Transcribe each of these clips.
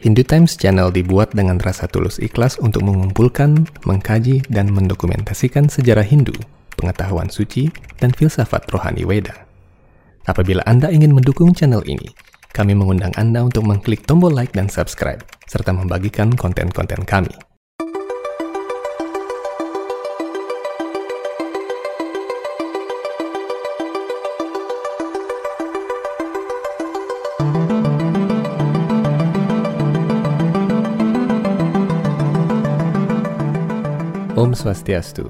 Hindu Times Channel dibuat dengan rasa tulus ikhlas untuk mengumpulkan, mengkaji, dan mendokumentasikan sejarah Hindu, pengetahuan suci, dan filsafat rohani Weda. Apabila Anda ingin mendukung channel ini, kami mengundang Anda untuk mengklik tombol like dan subscribe, serta membagikan konten-konten kami. Om Swastiastu.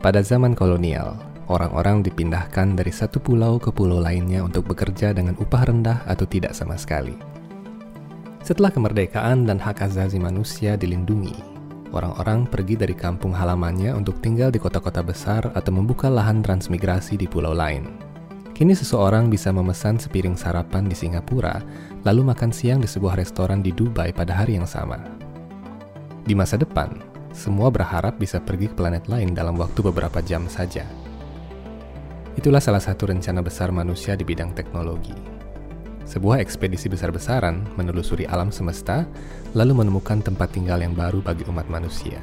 Pada zaman kolonial, orang-orang dipindahkan dari satu pulau ke pulau lainnya untuk bekerja dengan upah rendah atau tidak sama sekali. Setelah kemerdekaan dan hak asasi manusia dilindungi, orang-orang pergi dari kampung halamannya untuk tinggal di kota-kota besar atau membuka lahan transmigrasi di pulau lain. Kini seseorang bisa memesan sepiring sarapan di Singapura, lalu makan siang di sebuah restoran di Dubai pada hari yang sama. Di masa depan, semua berharap bisa pergi ke planet lain dalam waktu beberapa jam saja. Itulah salah satu rencana besar manusia di bidang teknologi. Sebuah ekspedisi besar-besaran menelusuri alam semesta, lalu menemukan tempat tinggal yang baru bagi umat manusia.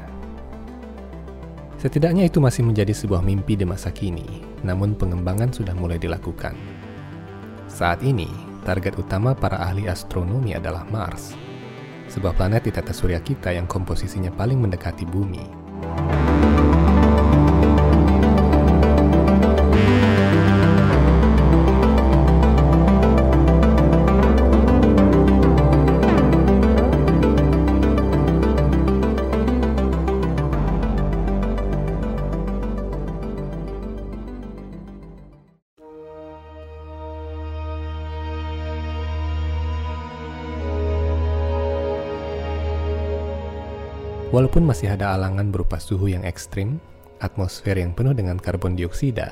Setidaknya itu masih menjadi sebuah mimpi di masa kini, namun pengembangan sudah mulai dilakukan. Saat ini, target utama para ahli astronomi adalah Mars, sebuah planet di tata surya kita yang komposisinya paling mendekati bumi. Walaupun masih ada alangan berupa suhu yang ekstrim, atmosfer yang penuh dengan karbon dioksida,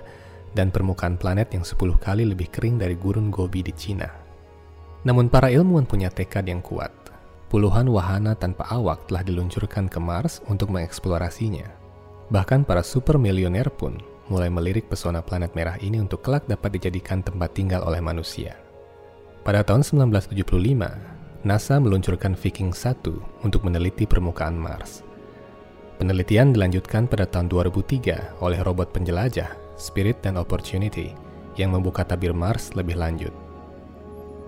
dan permukaan planet yang 10 kali lebih kering dari gurun Gobi di Cina. Namun para ilmuwan punya tekad yang kuat. Puluhan wahana tanpa awak telah diluncurkan ke Mars untuk mengeksplorasinya. Bahkan para super milioner pun mulai melirik pesona planet merah ini untuk kelak dapat dijadikan tempat tinggal oleh manusia. Pada tahun 1975, NASA meluncurkan Viking 1 untuk meneliti permukaan Mars. Penelitian dilanjutkan pada tahun 2003 oleh robot penjelajah Spirit dan Opportunity yang membuka tabir Mars lebih lanjut.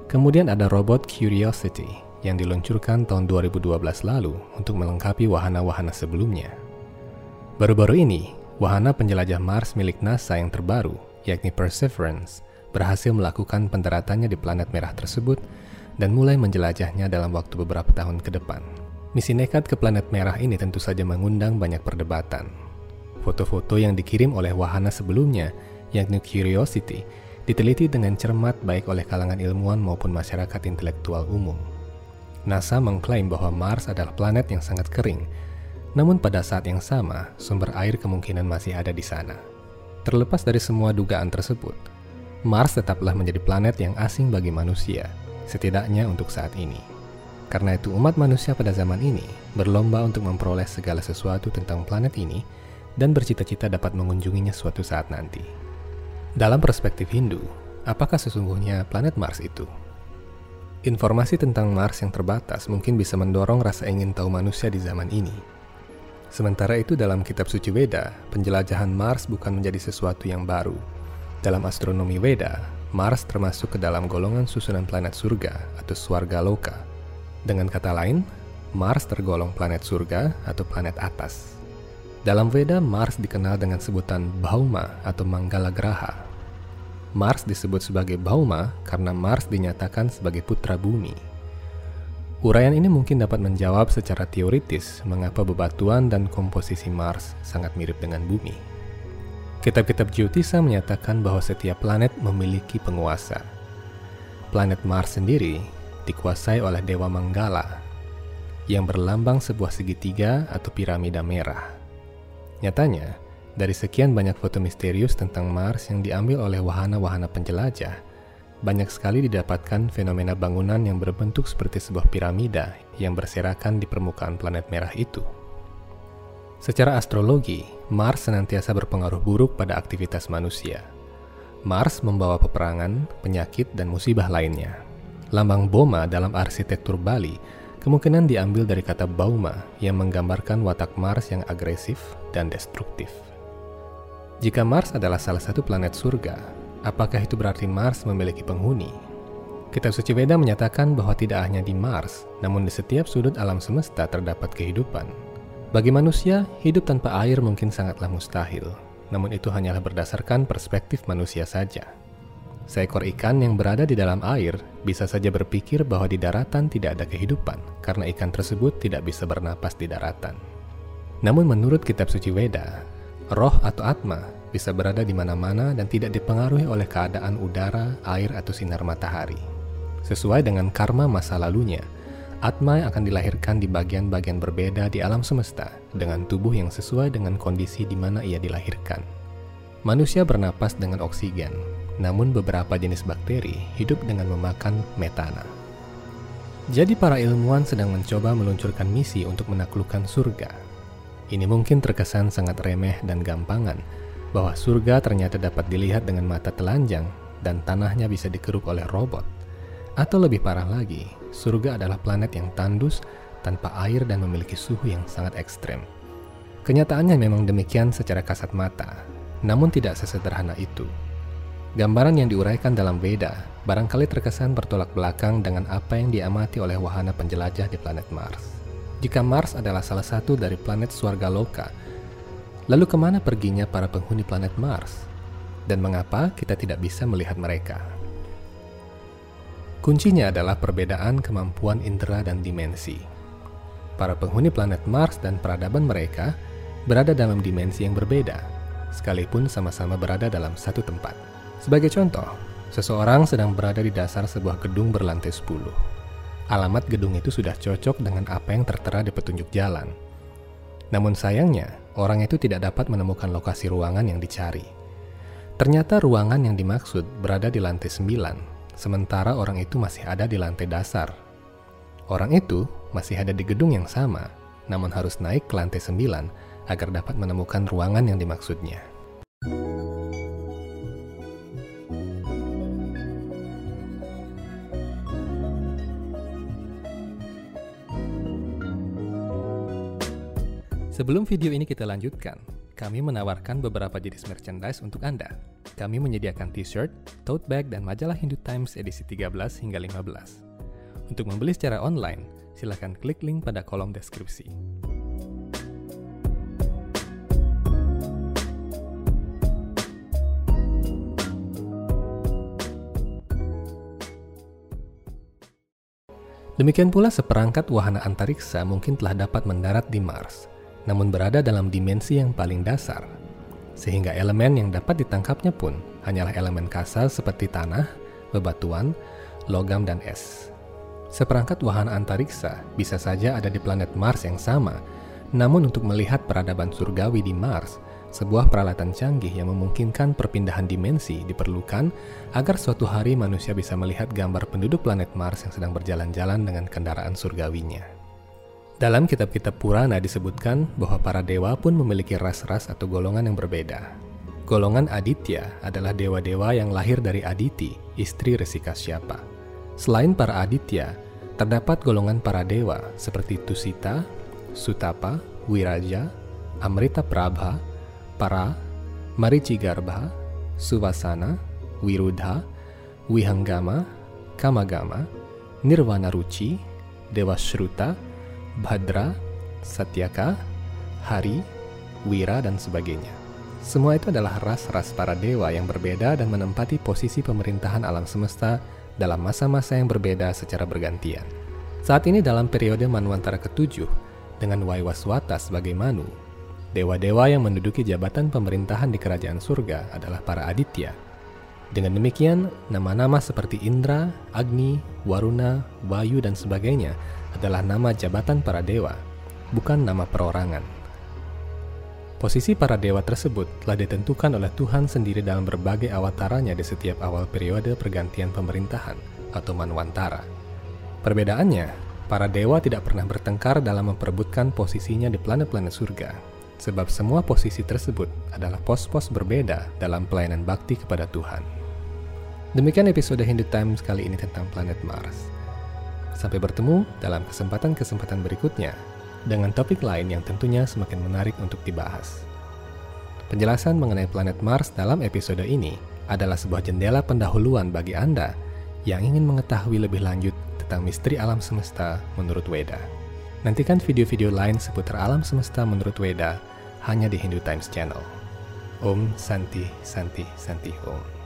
Kemudian ada robot Curiosity yang diluncurkan tahun 2012 lalu untuk melengkapi wahana-wahana sebelumnya. Baru-baru ini, wahana penjelajah Mars milik NASA yang terbaru, yakni Perseverance, berhasil melakukan pendaratannya di planet merah tersebut dan mulai menjelajahnya dalam waktu beberapa tahun ke depan. Misi nekat ke planet merah ini tentu saja mengundang banyak perdebatan. Foto-foto yang dikirim oleh wahana sebelumnya, yakni Curiosity, diteliti dengan cermat baik oleh kalangan ilmuwan maupun masyarakat intelektual umum. NASA mengklaim bahwa Mars adalah planet yang sangat kering, namun pada saat yang sama, sumber air kemungkinan masih ada di sana. Terlepas dari semua dugaan tersebut, Mars tetaplah menjadi planet yang asing bagi manusia – setidaknya untuk saat ini. Karena itu umat manusia pada zaman ini berlomba untuk memperoleh segala sesuatu tentang planet ini dan bercita-cita dapat mengunjunginya suatu saat nanti. Dalam perspektif Hindu, apakah sesungguhnya planet Mars itu? Informasi tentang Mars yang terbatas mungkin bisa mendorong rasa ingin tahu manusia di zaman ini. Sementara itu dalam kitab suci Weda, penjelajahan Mars bukan menjadi sesuatu yang baru. Dalam astronomi Weda, Mars termasuk ke dalam golongan susunan planet surga atau Swarga Loka. Dengan kata lain, Mars tergolong planet surga atau planet atas. Dalam Veda, Mars dikenal dengan sebutan Bhauma atau Manggala Graha. Mars disebut sebagai Bhauma karena Mars dinyatakan sebagai putra bumi. Uraian ini mungkin dapat menjawab secara teoritis mengapa bebatuan dan komposisi Mars sangat mirip dengan bumi. Kitab-kitab Jyotisa menyatakan bahwa setiap planet memiliki penguasa. Planet Mars sendiri dikuasai oleh Dewa Manggala yang berlambang sebuah segitiga atau piramida merah. Nyatanya, dari sekian banyak foto misterius tentang Mars yang diambil oleh wahana-wahana penjelajah, banyak sekali didapatkan fenomena bangunan yang berbentuk seperti sebuah piramida yang berserakan di permukaan planet merah itu. Secara astrologi, Mars senantiasa berpengaruh buruk pada aktivitas manusia. Mars membawa peperangan, penyakit, dan musibah lainnya. Lambang Boma dalam arsitektur Bali Kemungkinan diambil dari kata Bauma yang menggambarkan watak Mars yang agresif dan destruktif. Jika Mars adalah salah satu planet surga, apakah itu berarti Mars memiliki penghuni? Kitab suci Veda menyatakan bahwa tidak hanya di Mars, namun di setiap sudut alam semesta terdapat kehidupan. Bagi manusia, hidup tanpa air mungkin sangatlah mustahil, namun itu hanyalah berdasarkan perspektif manusia saja. Seekor ikan yang berada di dalam air bisa saja berpikir bahwa di daratan tidak ada kehidupan karena ikan tersebut tidak bisa bernapas di daratan. Namun menurut kitab suci Weda, roh atau atma bisa berada di mana-mana dan tidak dipengaruhi oleh keadaan udara, air, atau sinar matahari. Sesuai dengan karma masa lalunya, Atma akan dilahirkan di bagian-bagian berbeda di alam semesta dengan tubuh yang sesuai dengan kondisi di mana ia dilahirkan. Manusia bernapas dengan oksigen, namun beberapa jenis bakteri hidup dengan memakan metana. Jadi para ilmuwan sedang mencoba meluncurkan misi untuk menaklukkan surga. Ini mungkin terkesan sangat remeh dan gampangan, bahwa surga ternyata dapat dilihat dengan mata telanjang dan tanahnya bisa dikeruk oleh robot. Atau lebih parah lagi, surga adalah planet yang tandus, tanpa air dan memiliki suhu yang sangat ekstrem. Kenyataannya memang demikian secara kasat mata, namun tidak sesederhana itu. Gambaran yang diuraikan dalam Veda barangkali terkesan bertolak belakang dengan apa yang diamati oleh wahana penjelajah di planet Mars. Jika Mars adalah salah satu dari planet Swarga Loka, lalu ke mana perginya para penghuni planet Mars? Dan mengapa kita tidak bisa melihat mereka? Kuncinya adalah perbedaan kemampuan indera dan dimensi. Para penghuni planet Mars dan peradaban mereka berada dalam dimensi yang berbeda, sekalipun sama-sama berada dalam satu tempat. Sebagai contoh, seseorang sedang berada di dasar sebuah gedung berlantai 10. Alamat gedung itu sudah cocok dengan apa yang tertera di petunjuk jalan. Namun sayangnya, orang itu tidak dapat menemukan lokasi ruangan yang dicari. Ternyata ruangan yang dimaksud berada di lantai 9, sementara orang itu masih ada di lantai dasar. Orang itu masih ada di gedung yang sama, namun harus naik ke lantai 9 agar dapat menemukan ruangan yang dimaksudnya. Sebelum video ini kita lanjutkan, kami menawarkan beberapa jenis merchandise untuk Anda. Kami menyediakan t-shirt, tote bag, dan majalah Hindu Times edisi 13 hingga 15. Untuk membeli secara online, silakan klik link pada kolom deskripsi. Demikian pula seperangkat wahana antariksa mungkin telah dapat mendarat di Mars namun berada dalam dimensi yang paling dasar, sehingga elemen yang dapat ditangkapnya pun hanyalah elemen kasar seperti tanah, bebatuan, logam, dan es. Seperangkat wahana antariksa bisa saja ada di planet Mars yang sama, namun untuk melihat peradaban surgawi di Mars, sebuah peralatan canggih yang memungkinkan perpindahan dimensi diperlukan agar suatu hari manusia bisa melihat gambar penduduk planet Mars yang sedang berjalan-jalan dengan kendaraan surgawinya. Dalam kitab-kitab Purana disebutkan bahwa para dewa pun memiliki ras-ras atau golongan yang berbeda. Golongan Aditya adalah dewa-dewa yang lahir dari Aditi, istri Resi Kasyapa. Selain para Aditya, terdapat golongan para dewa seperti Tusita, Sutapa, Wiraja, Amrita Prabha, Para, Maricigarbha, Suvasana, Wirudha, Wihanggama, Kamagama, Nirvana Ruci, Dewa Shruta, Badra, Satyaka, Hari, Wira, dan sebagainya. Semua itu adalah ras-ras para dewa yang berbeda dan menempati posisi pemerintahan alam semesta dalam masa-masa yang berbeda secara bergantian. Saat ini dalam periode Manwantara ketujuh, dengan Waiwaswata sebagai Manu, dewa-dewa yang menduduki jabatan pemerintahan di kerajaan surga adalah para Aditya. Dengan demikian, nama-nama seperti Indra, Agni, Waruna, Wayu, dan sebagainya adalah nama jabatan para dewa, bukan nama perorangan. Posisi para dewa tersebut telah ditentukan oleh Tuhan sendiri dalam berbagai awataranya di setiap awal periode pergantian pemerintahan atau manwantara. Perbedaannya, para dewa tidak pernah bertengkar dalam memperebutkan posisinya di planet-planet surga, sebab semua posisi tersebut adalah pos-pos berbeda dalam pelayanan bakti kepada Tuhan. Demikian episode Hindu Times kali ini tentang planet Mars. Sampai bertemu dalam kesempatan-kesempatan berikutnya dengan topik lain yang tentunya semakin menarik untuk dibahas. Penjelasan mengenai planet Mars dalam episode ini adalah sebuah jendela pendahuluan bagi Anda yang ingin mengetahui lebih lanjut tentang misteri alam semesta menurut Weda. Nantikan video-video lain seputar alam semesta menurut Weda hanya di Hindu Times Channel. Om Santi Santi Santi Om.